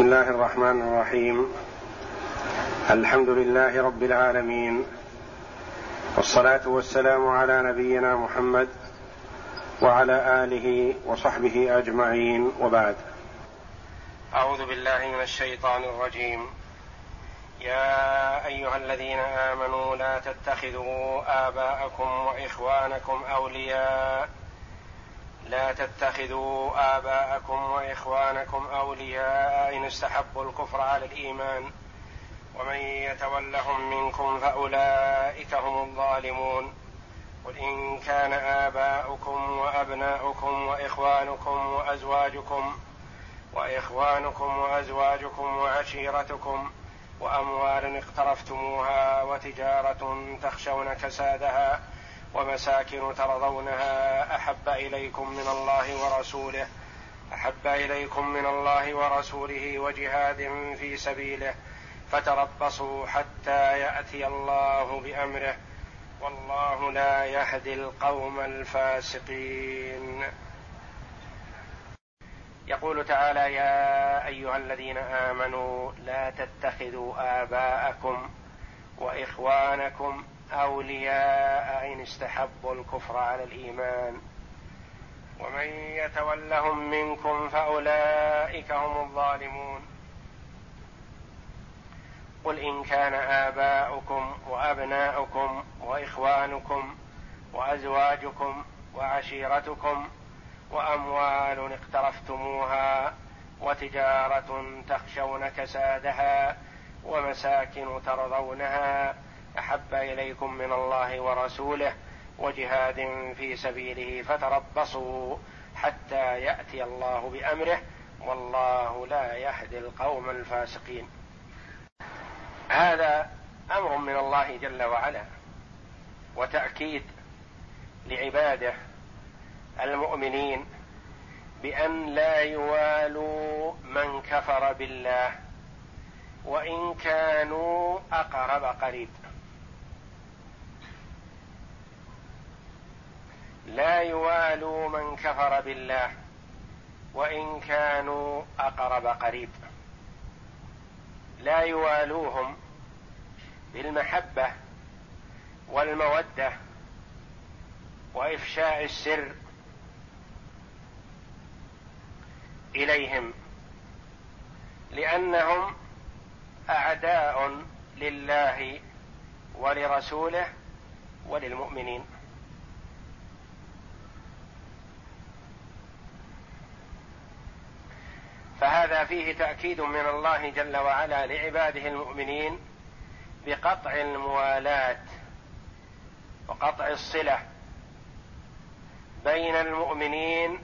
بسم الله الرحمن الرحيم الحمد لله رب العالمين والصلاه والسلام على نبينا محمد وعلى اله وصحبه اجمعين وبعد اعوذ بالله من الشيطان الرجيم يا ايها الذين امنوا لا تتخذوا اباءكم واخوانكم اولياء لا تتخذوا آباءكم وإخوانكم أولياء إن استحبوا الكفر على الإيمان. ومن يتولهم منكم فأولئك هم الظالمون. قل إن كان آباؤكم وأبناؤكم وإخوانكم وأزواجكم وإخوانكم وأزواجكم وعشيرتكم وأموال اقترفتموها وتجارة تخشون كسادها ومساكن ترضونها أحب إليكم من الله ورسوله أحب إليكم من الله ورسوله وجهاد في سبيله فتربصوا حتى يأتي الله بأمره والله لا يهدي القوم الفاسقين. يقول تعالى يا أيها الذين آمنوا لا تتخذوا آباءكم وإخوانكم أولياء إن استحبوا الكفر على الإيمان. ومن يتولهم منكم فأولئك هم الظالمون. قل إن كان آباؤكم وأبناؤكم وإخوانكم وأزواجكم وعشيرتكم وأموال اقترفتموها وتجارة تخشون كسادها ومساكن ترضونها أحب إليكم من الله ورسوله وجهاد في سبيله فتربصوا حتى يأتي الله بأمره والله لا يهدي القوم الفاسقين. هذا أمر من الله جل وعلا وتأكيد لعباده المؤمنين بأن لا يوالوا من كفر بالله وإن كانوا أقرب قريب. لا يوالوا من كفر بالله وإن كانوا أقرب قريب. لا يوالوهم بالمحبة والمودة وإفشاء السر إليهم لأنهم أعداء لله ولرسوله وللمؤمنين. فهذا فيه تأكيد من الله جل وعلا لعباده المؤمنين بقطع الموالاه وقطع الصلة بين المؤمنين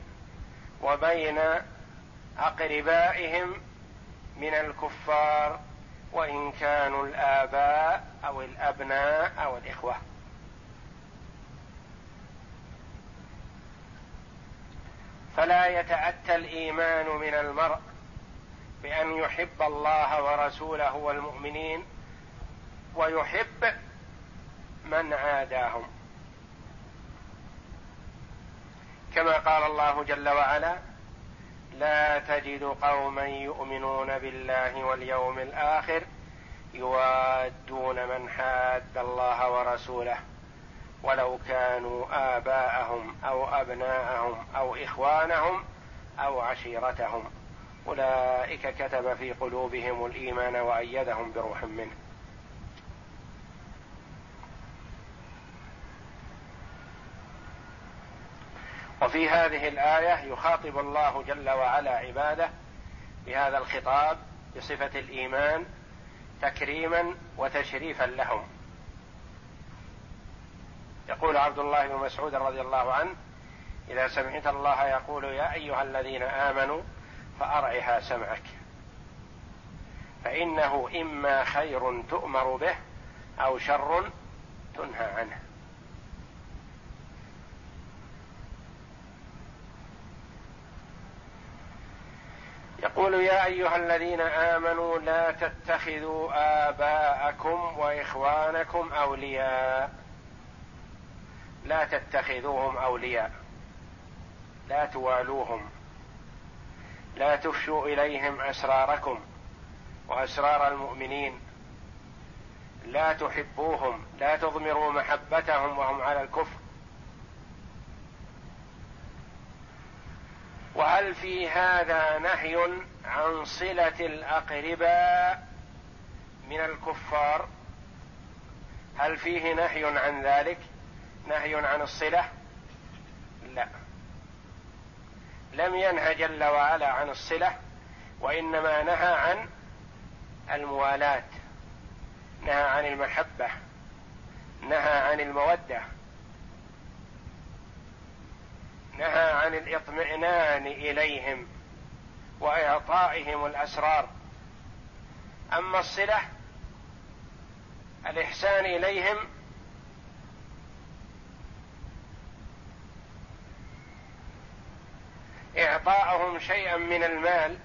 وبين أقربائهم من الكفار وإن كانوا الآباء أو الأبناء أو الإخوة. فلا يتأتى الإيمان من المرء بأن يحب الله ورسوله والمؤمنين ويحب من عاداهم. كما قال الله جل وعلا لا تجد قوما يؤمنون بالله واليوم الآخر يوادون من حاد الله ورسوله. ولو كانوا آباءهم أو أبناءهم أو إخوانهم أو عشيرتهم. أولئك كتب في قلوبهم الإيمان وأيدهم بروح منه. وفي هذه الآية يخاطب الله جل وعلا عباده بهذا الخطاب بصفة الإيمان تكريما وتشريفا لهم. يقول عبد الله بن مسعود رضي الله عنه إذا سمعت الله يقول يا أيها الذين آمنوا فأرعها سمعك. فإنه إما خير تؤمر به أو شر تنهى عنه. يقول يا أيها الذين آمنوا لا تتخذوا آباءكم وإخوانكم أولياء. لا تتخذوهم أولياء. لا توالوهم. لا تفشوا إليهم أسراركم وأسرار المؤمنين. لا تحبوهم. لا تضمروا محبتهم وهم على الكفر. وهل في هذا نهي عن صلة الاقرباء من الكفار؟ هل فيه نهي عن ذلك؟ نهي عن الصلة؟ لا. لم ينه جل وعلا عن الصلة وإنما نهى عن الموالاة نهى عن المحبة نهى عن المودة نهى عن الاطمئنان إليهم وإعطائهم الأسرار. أما الصلة الإحسان إليهم إعطاءهم شيئا من المال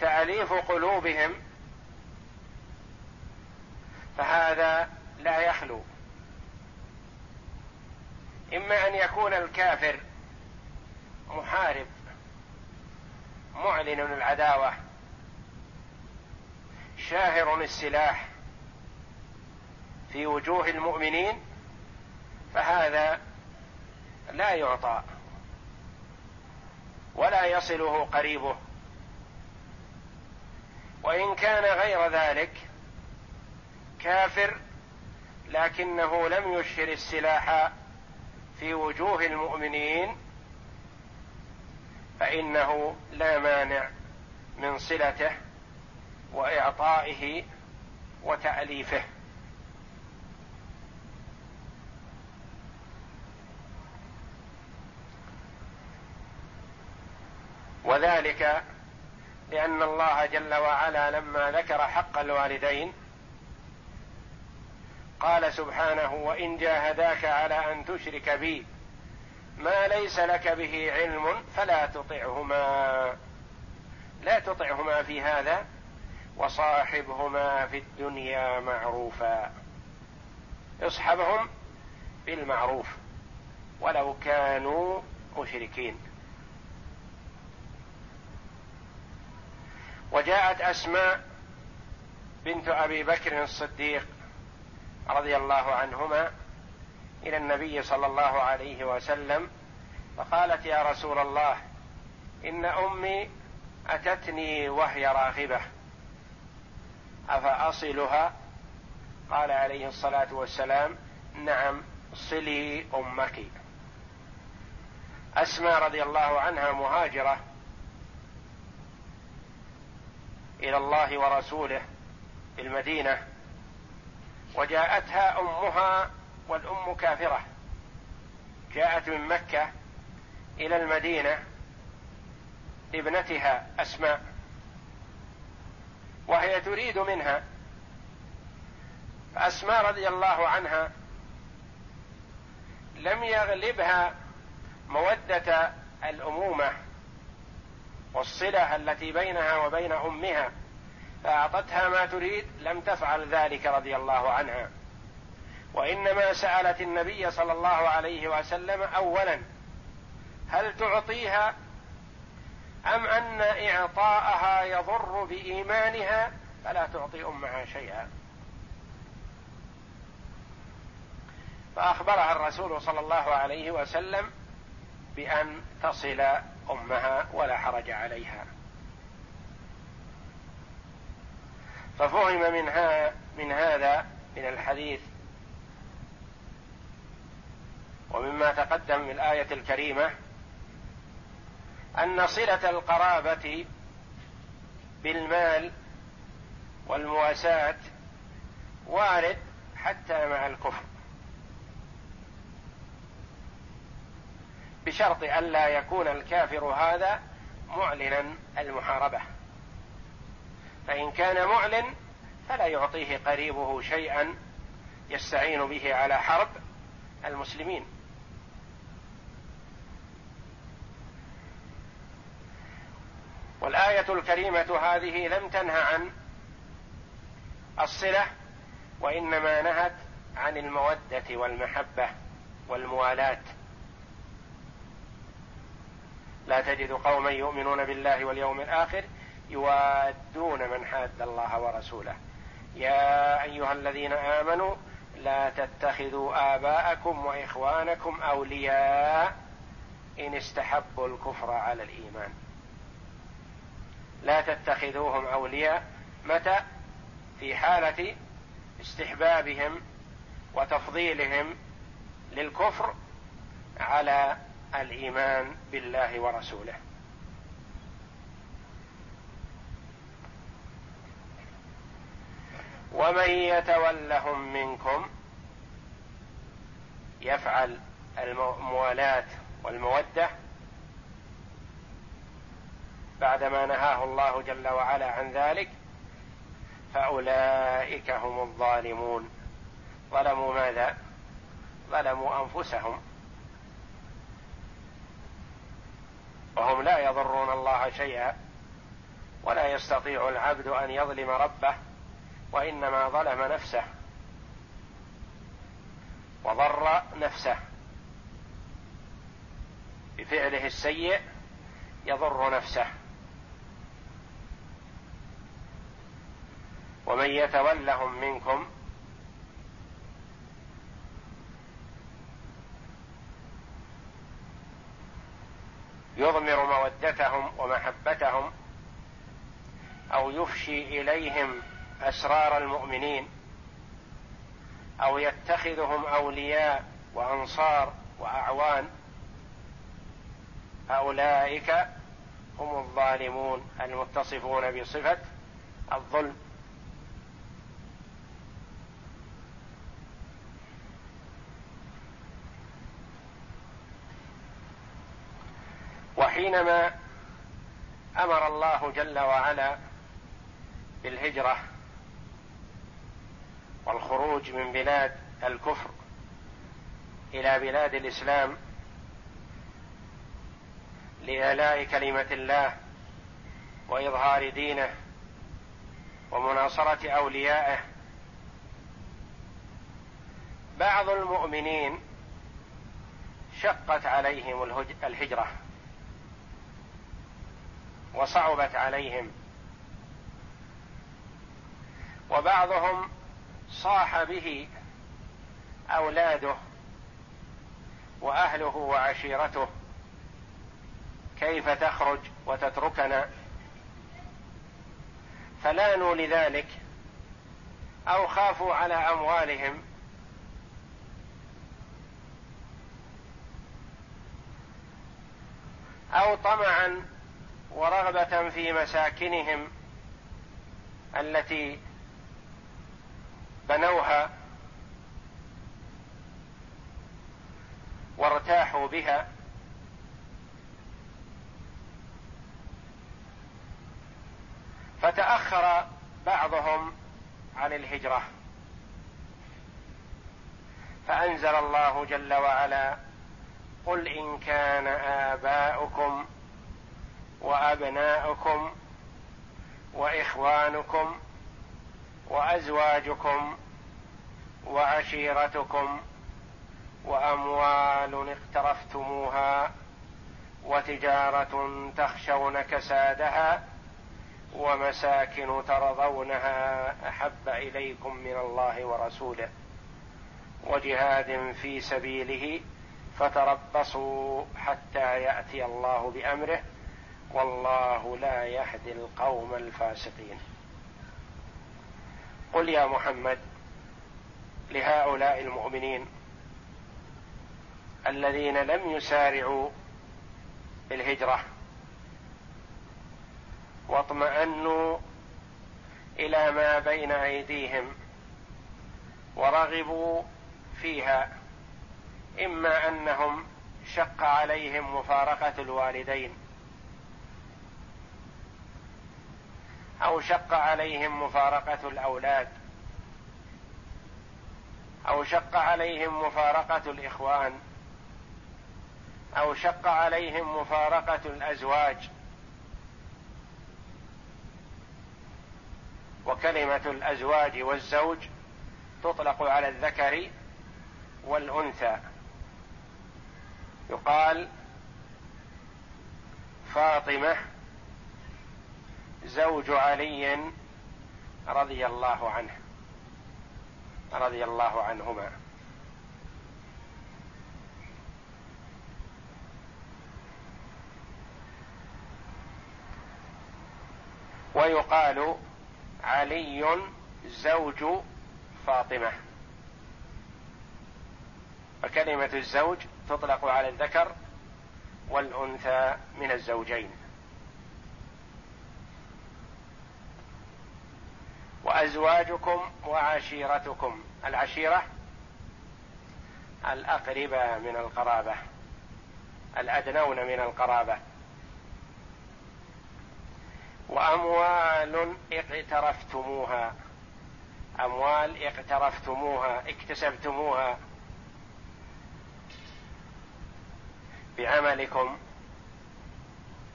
تأليف قلوبهم فهذا لا يخلو. إما أن يكون الكافر محارب معلن العداوة شاهر السلاح في وجوه المؤمنين فهذا لا يعطى. ولا يصله قريبه. وإن كان غير ذلك كافر لكنه لم يشهر السلاح في وجوه المؤمنين فإنه لا مانع من صلته وإعطائه وتأليفه. وذلك لأن الله جل وعلا لما ذكر حق الوالدين قال سبحانه وإن جاهداك على أن تشرك بي ما ليس لك به علم فلا تطعهما. لا تطعهما في هذا وصاحبهما في الدنيا معروفا. اصحبهم بالمعروف ولو كانوا مشركين. وجاءت أسماء بنت أبي بكر الصديق رضي الله عنهما إلى النبي صلى الله عليه وسلم فقالت يا رسول الله إن أمي أتتني وهي راغبة أفأصلها؟ قال عليه الصلاة والسلام نعم صلي أمك. أسماء رضي الله عنها مهاجرة إلى الله ورسوله في المدينة وجاءتها أمها والأم كافرة. جاءت من مكة إلى المدينة ابنتها أسماء وهي تريد منها. فأسماء رضي الله عنها لم يغلبها مودة الأمومة. والصلة التي بينها وبين أمها فأعطتها ما تريد لم تفعل ذلك رضي الله عنها. وإنما سألت النبي صلى الله عليه وسلم اولا هل تعطيها؟ أم أن إعطاءها يضر بإيمانها؟ فلا تعطي أمها شيئا. فأخبرها الرسول صلى الله عليه وسلم بأن تصل أمها ولا حرج عليها. ففهم منها من هذا من الحديث ومما تقدم من الآية الكريمة أن صلة القرابة بالمال والمواساة وارد حتى مع الكفر. بشرط ألا يكون الكافر هذا معلنا المحاربة. فإن كان معلن فلا يعطيه قريبه شيئا يستعين به على حرب المسلمين. والآية الكريمة هذه لم تنه عن الصلة وإنما نهت عن المودة والمحبة والموالاة. لا تجد قوما يؤمنون بالله واليوم الآخر يوادون من حاد الله ورسوله. يا أيها الذين آمنوا لا تتخذوا آباءكم وإخوانكم أولياء إن استحبوا الكفر على الإيمان. لا تتخذوهم أولياء متى؟ في حالة استحبابهم وتفضيلهم للكفر على الإيمان بالله ورسوله. ومن يتولهم منكم يفعل الموالاه والمودة بعدما نهاه الله جل وعلا عن ذلك فأولئك هم الظالمون. ظلموا ماذا؟ ظلموا أنفسهم. وهم لا يضرون الله شيئا ولا يستطيع العبد أن يظلم ربه وإنما ظلم نفسه وضر نفسه. بفعله السيء يضر نفسه. ومن يتولهم منكم يضمر مودتهم ومحبتهم أو يفشي إليهم أسرار المؤمنين أو يتخذهم أولياء وأنصار وأعوان اولئك هم الظالمون المتصفون بصفة الظلم. وحينما أمر الله جل وعلا بالهجرة والخروج من بلاد الكفر إلى بلاد الإسلام لإعلاء كلمة الله وإظهار دينه ومناصرة أوليائه بعض المؤمنين شقت عليهم الهجرة. وصعبت عليهم. وبعضهم صاح به أولاده وأهله وعشيرته. كيف تخرج وتتركنا؟ فلانوا لذلك أو خافوا على أموالهم. أو طمعا ورغبة في مساكنهم التي بنوها وارتاحوا بها فتأخر بعضهم عن الهجرة. فأنزل الله جل وعلا قل إن كان آباؤكم وأبناؤكم وإخوانكم وأزواجكم وعشيرتكم وأموال اقترفتموها وتجارة تخشون كسادها ومساكن ترضونها أحب إليكم من الله ورسوله وجهاد في سبيله فتربصوا حتى يأتي الله بأمره والله لا يهدي القوم الفاسقين. قل يا محمد لهؤلاء المؤمنين الذين لم يسارعوا بالهجرة واطمأنوا إلى ما بين أيديهم ورغبوا فيها إما أنهم شق عليهم مفارقة الوالدين أو شق عليهم مفارقة الأولاد. أو شق عليهم مفارقة الإخوان. أو شق عليهم مفارقة الأزواج. وكلمة الأزواج والزوج تطلق على الذكر والأنثى. يقال فاطمة زوج علي رضي الله عنه رضي الله عنهما. ويقال علي زوج فاطمة. فكلمه الزوج تطلق على الذكر والأنثى من الزوجين. وأزواجكم وعشيرتكم. العشيرة الاقرباء من القرابة الأدنون من القرابة. وأموال اقترفتموها أموال اقترفتموها اكتسبتموها بعملكم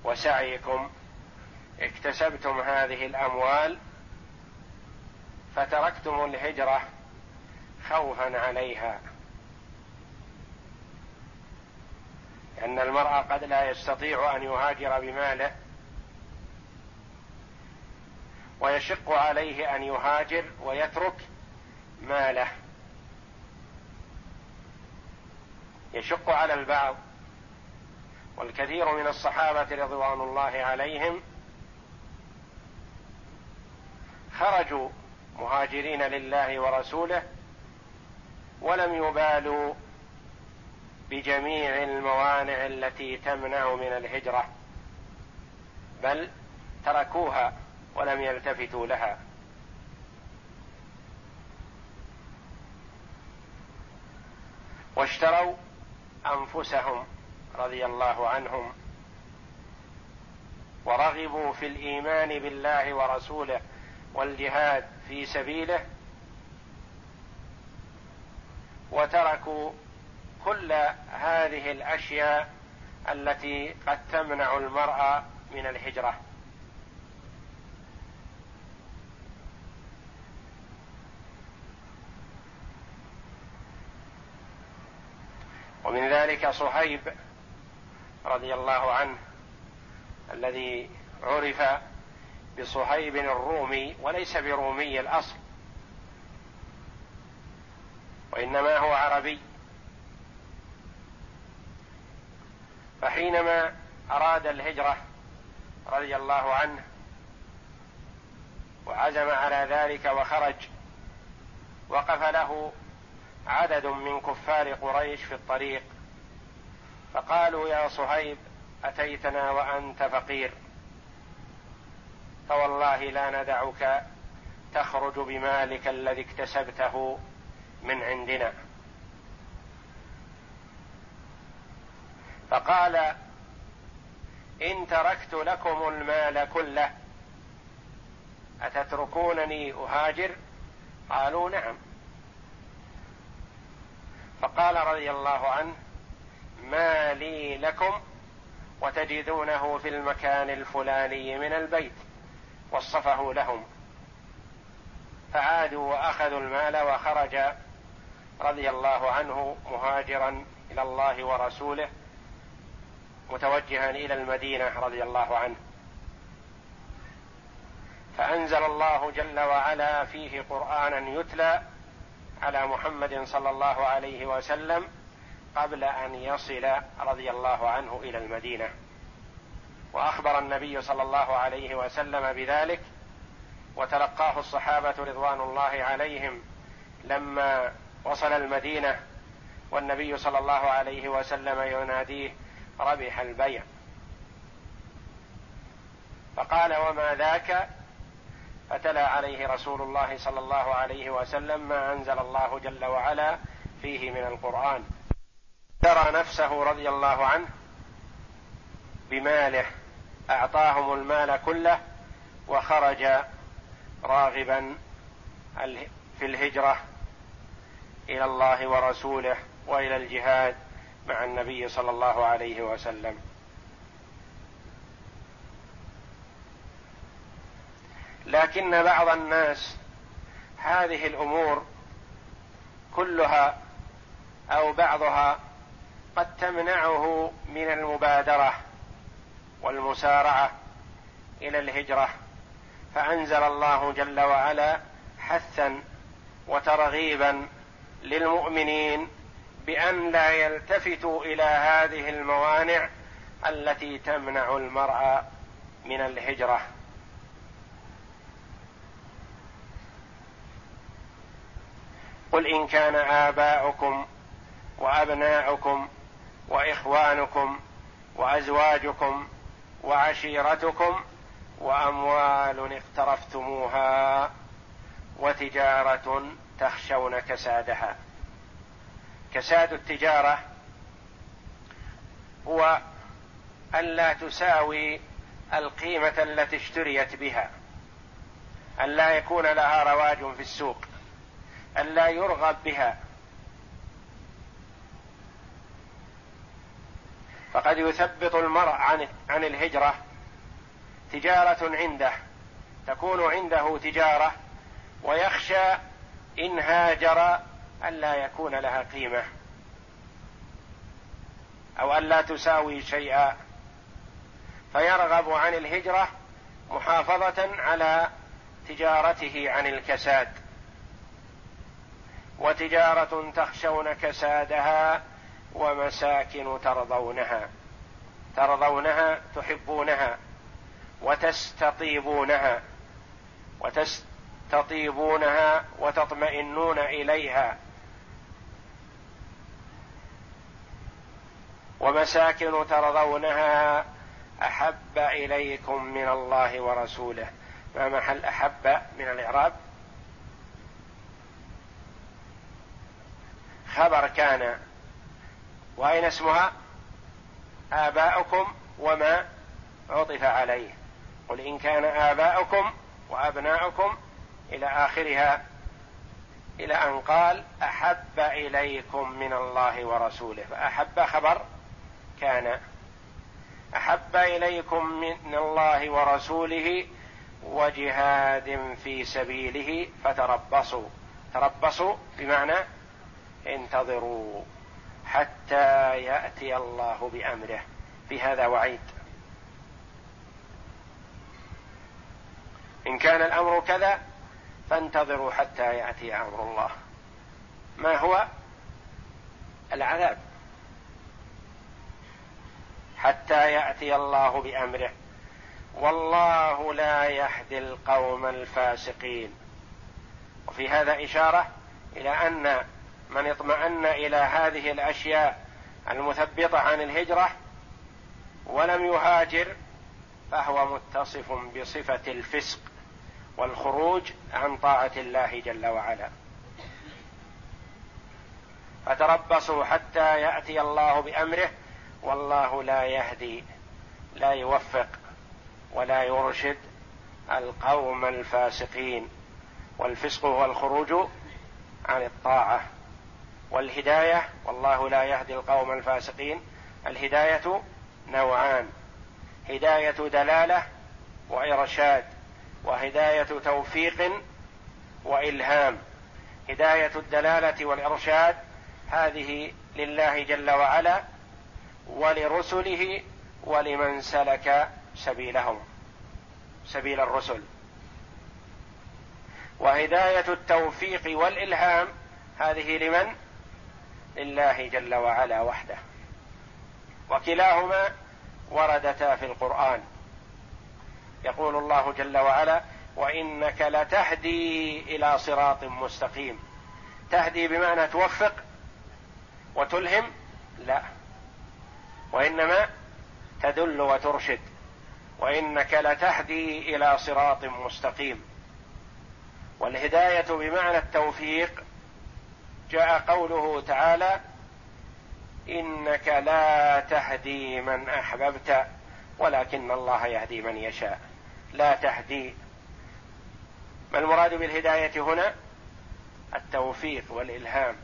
وسعيكم. اكتسبتم هذه الأموال فتركتم الهجرة خوفا عليها. لأن المرء قد لا يستطيع أن يهاجر بماله ويشق عليه أن يهاجر ويترك ماله. يشق على البعض. والكثير من الصحابة رضوان الله عليهم خرجوا مهاجرين لله ورسوله ولم يبالوا بجميع الموانع التي تمنع من الهجرة بل تركوها ولم يلتفتوا لها. واشتروا أنفسهم رضي الله عنهم ورغبوا في الإيمان بالله ورسوله. والجهاد في سبيله وتركوا كل هذه الأشياء التي قد تمنع المرء من الهجرة. ومن ذلك صهيب رضي الله عنه الذي عرف بصهيب الرومي وليس برومي الأصل وإنما هو عربي. فحينما أراد الهجرة رضي الله عنه وعزم على ذلك وخرج وقف له عدد من كفار قريش في الطريق فقالوا يا صهيب أتيتنا وأنت فقير. فوالله لا ندعك تخرج بمالك الذي اكتسبته من عندنا. فقال إن تركت لكم المال كله أتتركونني أهاجر؟ قالوا نعم. فقال رضي الله عنه ما لي لكم وتجدونه في المكان الفلاني من البيت. وصفه لهم. فعادوا وأخذوا المال وخرج رضي الله عنه مهاجرا إلى الله ورسوله متوجها إلى المدينة رضي الله عنه. فأنزل الله جل وعلا فيه قرآنا يتلى على محمد صلى الله عليه وسلم قبل أن يصل رضي الله عنه إلى المدينة. وأخبر النبي صلى الله عليه وسلم بذلك وتلقاه الصحابة رضوان الله عليهم لما وصل المدينة والنبي صلى الله عليه وسلم يناديه ربح البيع. فقال وما ذاك؟ فتلا عليه رسول الله صلى الله عليه وسلم ما أنزل الله جل وعلا فيه من القرآن. ترى نفسه رضي الله عنه بماله أعطاهم المال كله وخرج راغبا في الهجرة إلى الله ورسوله وإلى الجهاد مع النبي صلى الله عليه وسلم. لكن بعض الناس هذه الأمور كلها أو بعضها قد تمنعه من المبادرة. والمسارعة إلى الهجرة. فأنزل الله جل وعلا حثا وترغيبا للمؤمنين بأن لا يلتفتوا إلى هذه الموانع التي تمنع المرء من الهجرة. قل إن كان آباؤكم وأبناؤكم وإخوانكم وأزواجكم وعشيرتكم وأموال اقترفتموها وتجارة تخشون كسادها. كساد التجارة هو الا تساوي القيمة التي اشتريت بها الا يكون لها رواج في السوق الا يرغب بها فقد يثبط المرء عن عن الهجرة تجارة عنده تكون عنده تجارة ويخشى إن هاجر الا يكون لها قيمة أو الا تساوي شيئا. فيرغب عن الهجرة محافظة على تجارته عن الكساد. وتجارة تخشون كسادها ومساكن ترضونها ترضونها تحبونها وتستطيبونها وتستطيبونها وتطمئنون إليها. ومساكن ترضونها أحب إليكم من الله ورسوله. ما محل أحب من الإعراب؟ خبر كان وأين اسمها؟ آباؤكم وما عطف عليه. قل إن كان آباؤكم وأبناؤكم إلى آخرها. إلى أن قال أحب إليكم من الله ورسوله. فأحب خبر كان أحب إليكم من الله ورسوله وجهاد في سبيله فتربصوا. تربصوا بمعنى انتظروا. حتى يأتي الله بأمره. في هذا وعيد. إن كان الأمر كذا فانتظروا حتى يأتي أمر الله. ما هو؟ العذاب. حتى يأتي الله بأمره. والله لا يهدي القوم الفاسقين. وفي هذا إشارة إلى أن من اطمأن إلى هذه الأشياء المثبطة عن الهجرة ولم يهاجر فهو متصف بصفة الفسق والخروج عن طاعة الله جل وعلا. فتربصوا حتى يأتي الله بأمره والله لا يهدي لا يوفق ولا يرشد القوم الفاسقين. والفسق هو الخروج عن الطاعة. والهداية والله لا يهدي القوم الفاسقين. الهداية نوعان هداية دلالة وإرشاد وهداية توفيق وإلهام. هداية الدلالة والإرشاد هذه لله جل وعلا ولرسله ولمن سلك سبيلهم سبيل الرسل. وهداية التوفيق والإلهام هذه لمن؟ لله جل وعلا وحده. وكلاهما وردتا في القرآن. يقول الله جل وعلا وإنك لتهدي إلى صراط مستقيم. تهدي بمعنى توفق وتلهم؟ لا. وإنما تدل وترشد. وإنك لتهدي إلى صراط مستقيم. والهداية بمعنى التوفيق جاء قوله تعالى إنك لا تهدي من أحببت ولكن الله يهدي من يشاء. لا تهدي. ما المراد بالهداية هنا؟ التوفيق والإلهام.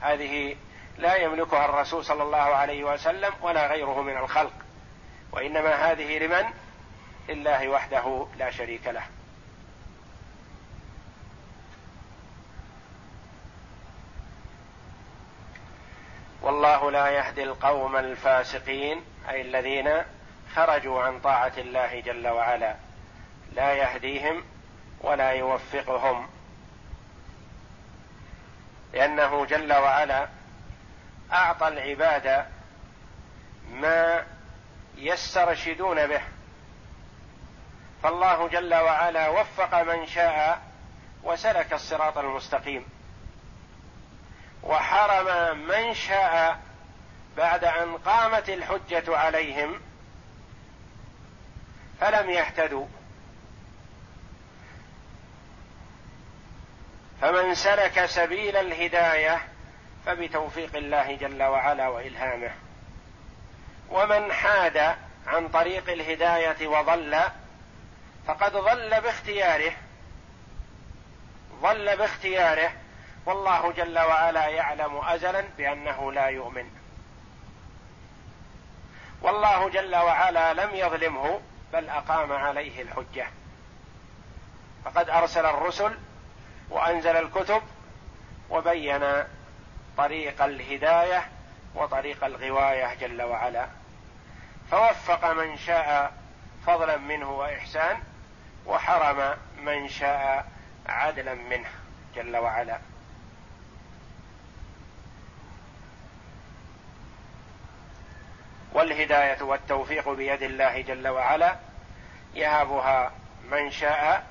هذه لا يملكها الرسول صلى الله عليه وسلم ولا غيره من الخلق. وإنما هذه لمن؟ لله وحده لا شريك له. والله لا يهدي القوم الفاسقين أي الذين خرجوا عن طاعة الله جل وعلا. لا يهديهم ولا يوفقهم. لأنه جل وعلا أعطى العباد ما يسترشدون به. فالله جل وعلا وفق من شاء وسلك الصراط المستقيم. وحرم من شاء بعد أن قامت الحجة عليهم فلم يهتدوا. فمن سلك سبيل الهداية فبتوفيق الله جل وعلا وإلهامه. ومن حاد عن طريق الهداية وضل فقد ضل باختياره ضل باختياره والله جل وعلا يعلم ازلا بأنه لا يؤمن. والله جل وعلا لم يظلمه بل أقام عليه الحجة. فقد أرسل الرسل وأنزل الكتب وبين طريق الهداية وطريق الغواية جل وعلا. فوفق من شاء فضلا منه وإحسان وحرم من شاء عدلا منه جل وعلا. والهداية والتوفيق بيد الله جل وعلا يهبها من شاء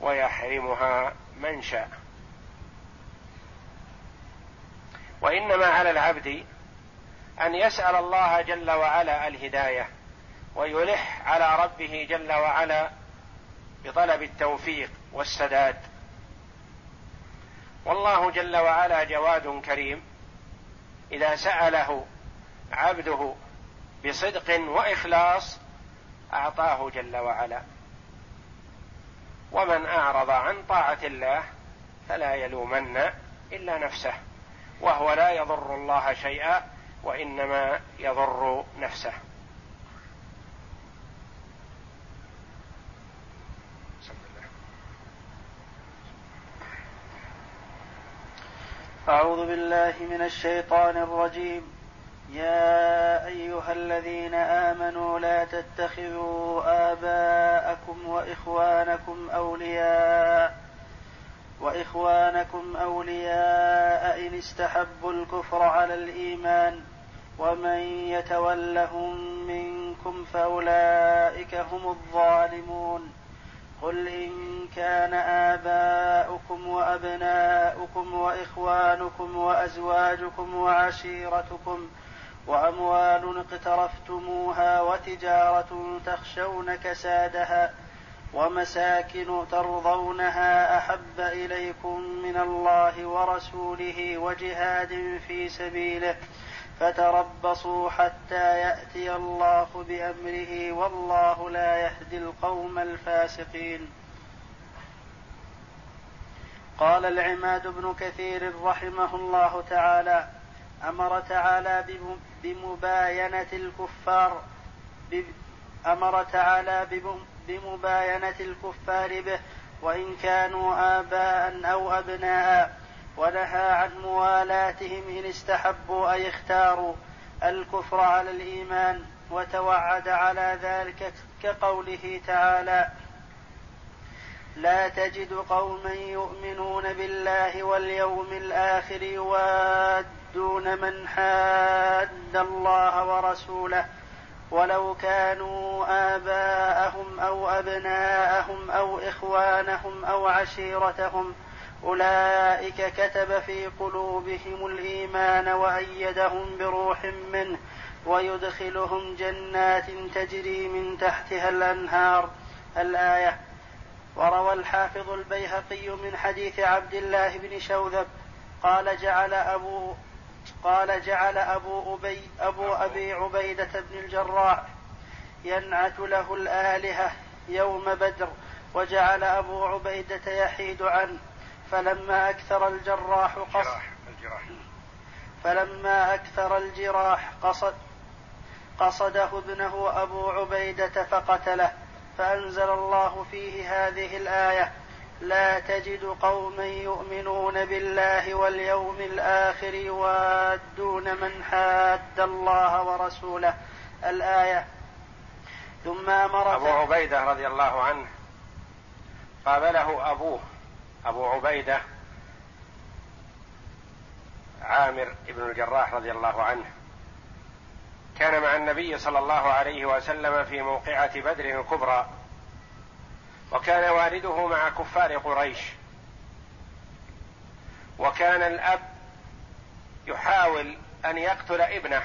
ويحرمها من شاء. وإنما على العبد أن يسأل الله جل وعلا الهداية ويلح على ربه جل وعلا بطلب التوفيق والسداد. والله جل وعلا جواد كريم إذا سأله عبده بصدق وإخلاص أعطاه جل وعلا. ومن أعرض عن طاعة الله فلا يلومن إلا نفسه وهو لا يضر الله شيئا وإنما يضر نفسه. أعوذ بالله من الشيطان الرجيم. يا أيها الذين آمنوا لا تتخذوا آباءكم وإخوانكم أولياء وإخوانكم أولياء إن استحبوا الكفر على الإيمان ومن يتولهم منكم فأولئك هم الظالمون قل إن كان آباؤكم وأبناؤكم وإخوانكم وأزواجكم وعشيرتكم وأموال اقترفتموها وتجارة تخشون كسادها ومساكن ترضونها أحب إليكم من الله ورسوله وجهاد في سبيله فتربصوا حتى يأتي الله بأمره والله لا يهدي القوم الفاسقين. قال العماد بن كثير رحمه الله تعالى أمر تعالى بمباينة الكفار أمر تعالى بمباينة الكفار به وإن كانوا آباء أو أبناء ونهى عن موالاتهم إن استحبوا أي اختاروا. الكفر على الإيمان وتوعد على ذلك كقوله تعالى لا تجد قوما يؤمنون بالله واليوم الآخر يوادون من حاد الله ورسوله ولو كانوا آباءهم أو أبناءهم أو إخوانهم أو عشيرتهم ۖ أولئك كتب في قلوبهم الإيمان وأيدهم بروح منه ويدخلهم جنات تجري من تحتها الأنهار. الآية وروى الحافظ البيهقي من حديث عبد الله بن شوذب قال جعل أبو قال جعل أبو أبي أبو أبي عبيدة بن الجراح ينعت له الآلهة يوم بدر وجعل أبو عبيدة يحيد عنه فلما أكثر الجراح قصد فلما أكثر الجراح قصد قصده ابنه أبو عبيدة فقتله فأنزل الله فيه هذه الآية لا تجد قوما يؤمنون بالله واليوم الآخر يوادون من حاد الله ورسوله. الآية. ثم أمر أبو عبيدة رضي الله عنه قابله أبوه أبو عبيدة عامر بن الجراح رضي الله عنه. كان مع النبي صلى الله عليه وسلم في موقعة بدر الكبرى. وكان والده مع كفار قريش. وكان الأب يحاول أن يقتل ابنه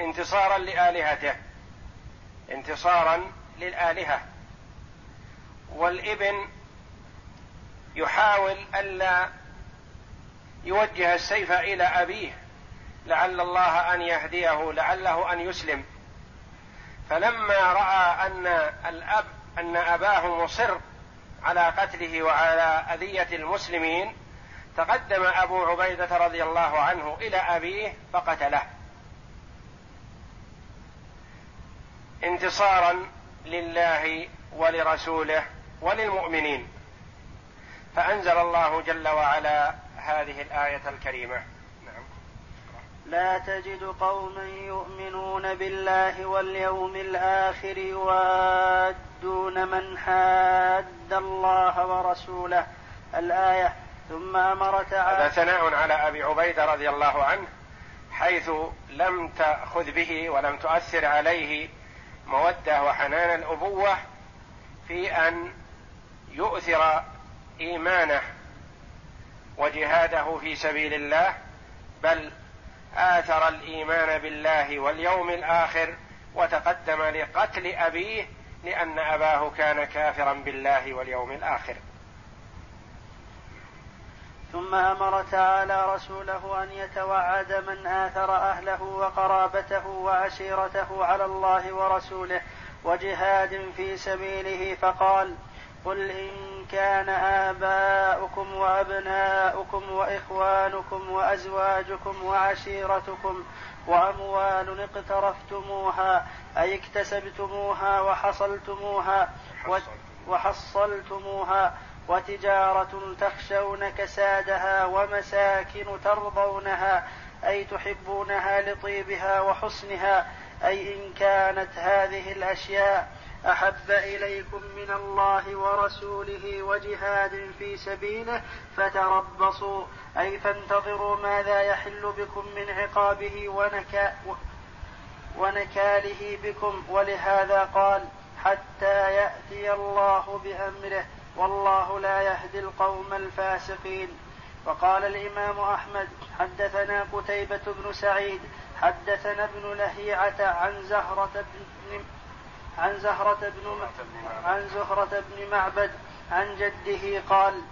انتصارا لآلهته انتصارا للآلهة. والابن يحاول ألا يوجه السيف إلى أبيه لعل الله أن يهديه لعله أن يسلم. فلما رأى أن الأب أن أباه مصر على قتله وعلى أذية المسلمين تقدم أبو عبيدة رضي الله عنه إلى أبيه فقتله. انتصارا لله ولرسوله وللمؤمنين. فأنزل الله جل وعلا هذه الآية الكريمة. لا تجد قوما يؤمنون بالله واليوم الآخر يوادون من حاد الله ورسوله. الآية ثم أمر تعالى هذا ثناء على أبي عبيدة رضي الله عنه حيث لم تأخذ به ولم تؤثر عليه مودة وحنان الأبوة في أن يؤثر إيمانه وجهاده في سبيل الله بل آثر الإيمان بالله واليوم الآخر وتقدم لقتل أبيه لأن أباه كان كافرا بالله واليوم الآخر. ثم أمر تعالى رسوله أن يتوعد من آثر أهله وقرابته وعشيرته على الله ورسوله وجهاد في سبيله فقال قل إن كان آباؤكم وأبناؤكم وإخوانكم وأزواجكم وعشيرتكم وأموال اقترفتموها أي اكتسبتموها وحصلتموها وحصلتموها وتجارة تخشون كسادها ومساكن ترضونها أي تحبونها لطيبها وحسنها أي إن كانت هذه الأشياء أحب إليكم من الله ورسوله وجهاد في سبيله فتربصوا أي فانتظروا ماذا يحل بكم من عقابه ونكا ونكاله بكم. ولهذا قال حتى يأتي الله بأمره والله لا يهدي القوم الفاسقين. وقال الإمام أحمد حدثنا قتيبة بن سعيد حدثنا ابن لهيعة عن زهرة بن عن زهرة بن عن زهرة بن معبد عن جده قال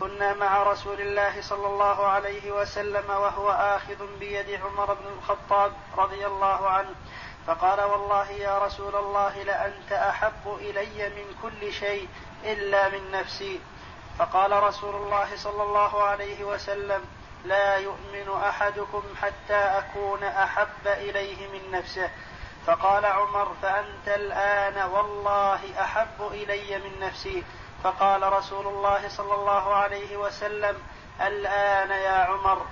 كنا مع رسول الله صلى الله عليه وسلم وهو آخذ بيد عمر بن الخطاب رضي الله عنه فقال والله يا رسول الله لأنت أحب إلي من كل شيء إلا من نفسي. فقال رسول الله صلى الله عليه وسلم لا يؤمن أحدكم حتى أكون أحب إليه من نفسه. فقال عمر فأنت الآن والله أحب إلي من نفسي. فقال رسول الله صلى الله عليه وسلم الآن يا عمر.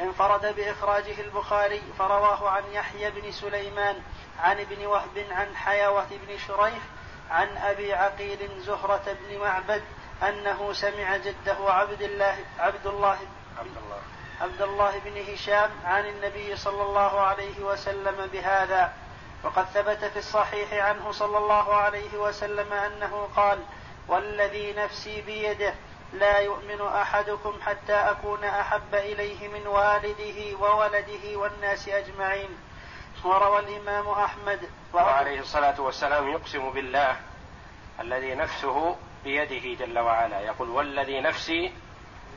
انفرد بإخراجه البخاري فرواه عن يحيى بن سليمان عن ابن وهب عن حيوة بن شريح عن أبي عقيل زهرة بن معبد أنه سمع جده عبد الله عبد الله عبد الله. عبد الله بن هشام عن النبي صلى الله عليه وسلم بهذا وقد ثبت في الصحيح عنه صلى الله عليه وسلم أنه قال والذي نفسي بيده لا يؤمن أحدكم حتى أكون أحب إليه من والده وولده والناس أجمعين وروى الإمام أحمد. وعليه الصلاة والسلام يقسم بالله الذي نفسه بيده جل وعلا يقول والذي نفسي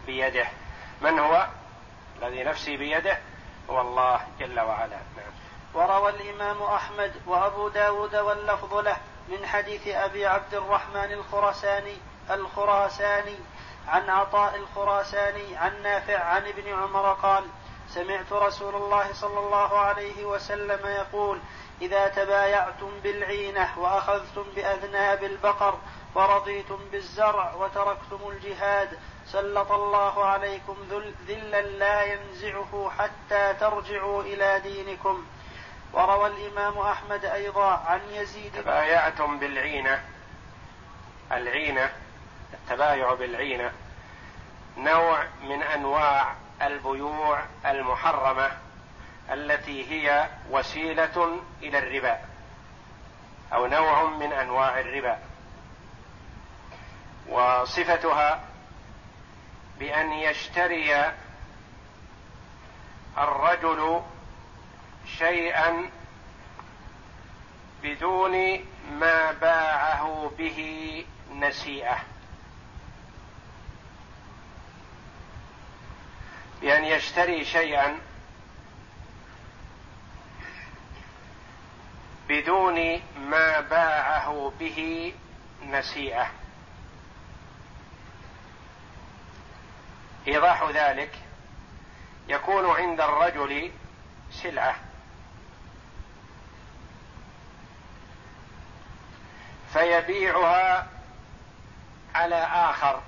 بيده من هو؟ الذي نفسي بيده هو الله جل وعلا نعم. وروى الإمام أحمد وأبو داود واللفظ له من حديث أبي عبد الرحمن الخراساني الخراساني عن عطاء الخراساني عن نافع عن ابن عمر قال سمعت رسول الله صلى الله عليه وسلم يقول إذا تبايعتم بالعينة وأخذتم بأذناب البقر ورضيتم بالزرع وتركتم الجهاد سلط الله عليكم ذلا لا ينزعه حتى ترجعوا إلى دينكم. وروى الإمام أحمد أيضا عن يزيد تبايعتم بالعينة. العينة التبايع بالعينة. نوع من أنواع البيوع المحرمة التي هي وسيلة إلى الربا أو نوع من أنواع الربا. وصفتها بأن يشتري الرجل شيئا بدون ما باعه به نسيئة. بأن يشتري شيئا بدون ما باعه به نسيئة. إيضاح ذلك يكون عند الرجل سلعة. فيبيعها على آخر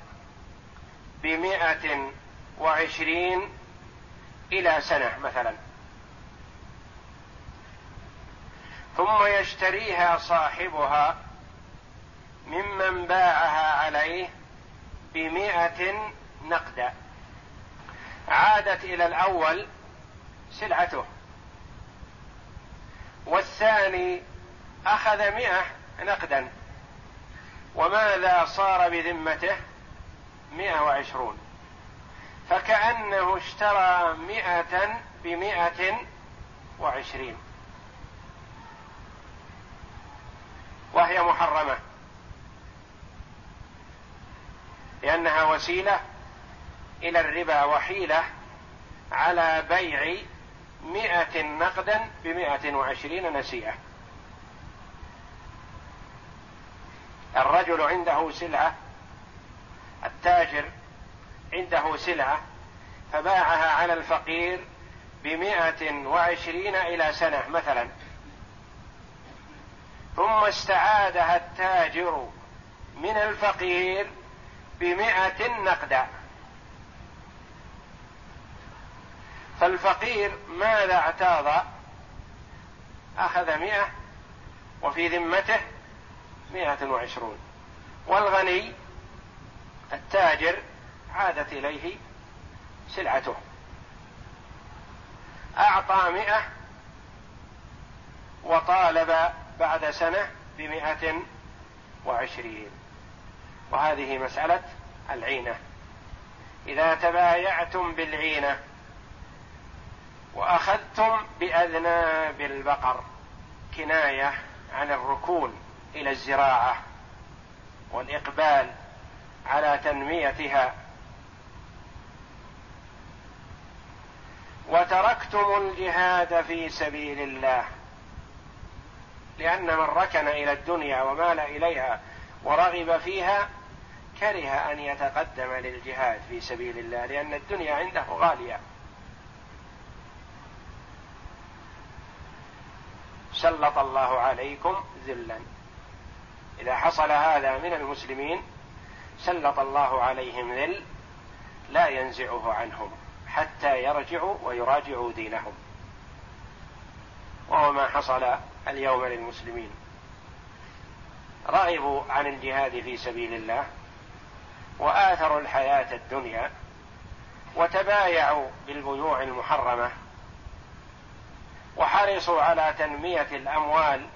بمائة وعشرين إلى سنة مثلا. ثم يشتريها صاحبها ممن باعها عليه بمائة نقدا. عادت إلى الأول سلعته. والثاني أخذ مئة نقدا. وماذا صار بذمته؟ مئة وعشرون. فكأنه اشترى مئة بمئة وعشرين. وهي محرمة. لأنها وسيلة إلى الربا وحيلة على بيع مئة نقدا بمئة وعشرين نسيئة. الرجل عنده سلعة التاجر عنده سلعة فباعها على الفقير بمائة وعشرين إلى سنة مثلا. ثم استعادها التاجر من الفقير بمائة نقدا. فالفقير ماذا اعتاض؟ أخذ مئة وفي ذمته مئة وعشرون. والغني التاجر عادت إليه سلعته. أعطى مئة وطالب بعد سنة بمئة وعشرين. وهذه مسألة العينة. إذا تبايعتم بالعينة وأخذتم بأذناب البقر كناية عن الركون إلى الزراعة والإقبال على تنميتها. وتركتم الجهاد في سبيل الله لأن من ركن إلى الدنيا ومال إليها ورغب فيها كره أن يتقدم للجهاد في سبيل الله لأن الدنيا عنده غالية. سلط الله عليكم ذلا. إذا حصل هذا من المسلمين سلط الله عليهم ذل لا ينزعه عنهم حتى يرجعوا ويراجعوا دينهم. وهو ما حصل اليوم للمسلمين. رغبوا عن الجهاد في سبيل الله وآثروا الحياة الدنيا وتبايعوا بالبيوع المحرمة وحرصوا على تنمية الأموال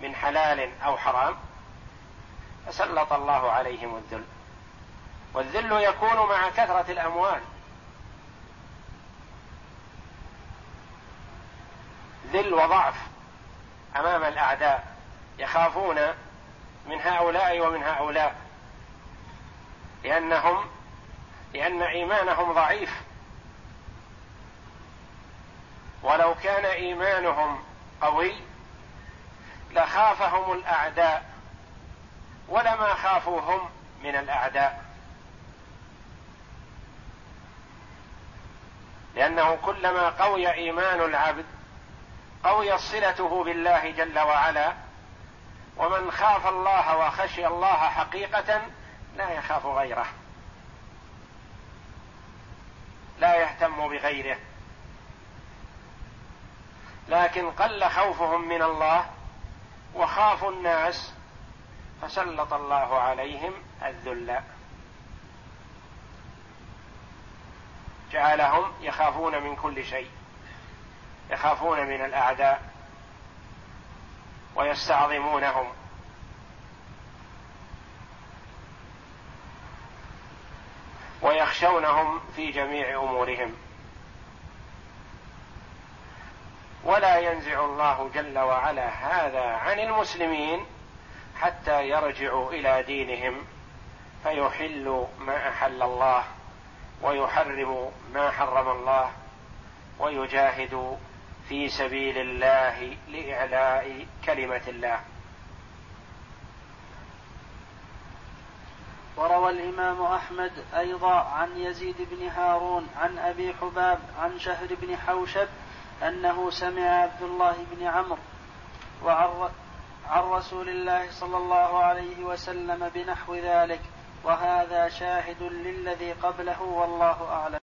من حلال أو حرام فسلط الله عليهم الذل. والذل يكون مع كثرة الأموال. ذل وضعف أمام الأعداء يخافون من هؤلاء ومن هؤلاء لأنهم لأن إيمانهم ضعيف. ولو كان إيمانهم قوي لخافهم الأعداء ولما خافوا هم من الأعداء. لأنه كلما قوي إيمان العبد قوي صلته بالله جل وعلا ومن خاف الله وخشي الله حقيقة لا يخاف غيره لا يهتم بغيره. لكن قل خوفهم من الله وخافوا الناس فسلط الله عليهم الذل. جعلهم يخافون من كل شيء يخافون من الأعداء ويستعظمونهم. ويخشونهم في جميع أمورهم. ولا ينزع الله جل وعلا هذا عن المسلمين حتى يرجعوا إلى دينهم فيحلوا ما أحل الله ويحرموا ما حرم الله ويجاهدوا في سبيل الله لإعلاء كلمة الله. وروى الإمام أحمد أيضا عن يزيد بن هارون عن أبي حباب عن شهر بن حوشب أنه سمع عبد الله بن عمرو وعن عن رسول الله صلى الله عليه وسلم بنحو ذلك وهذا شاهد للذي قبله والله أعلم.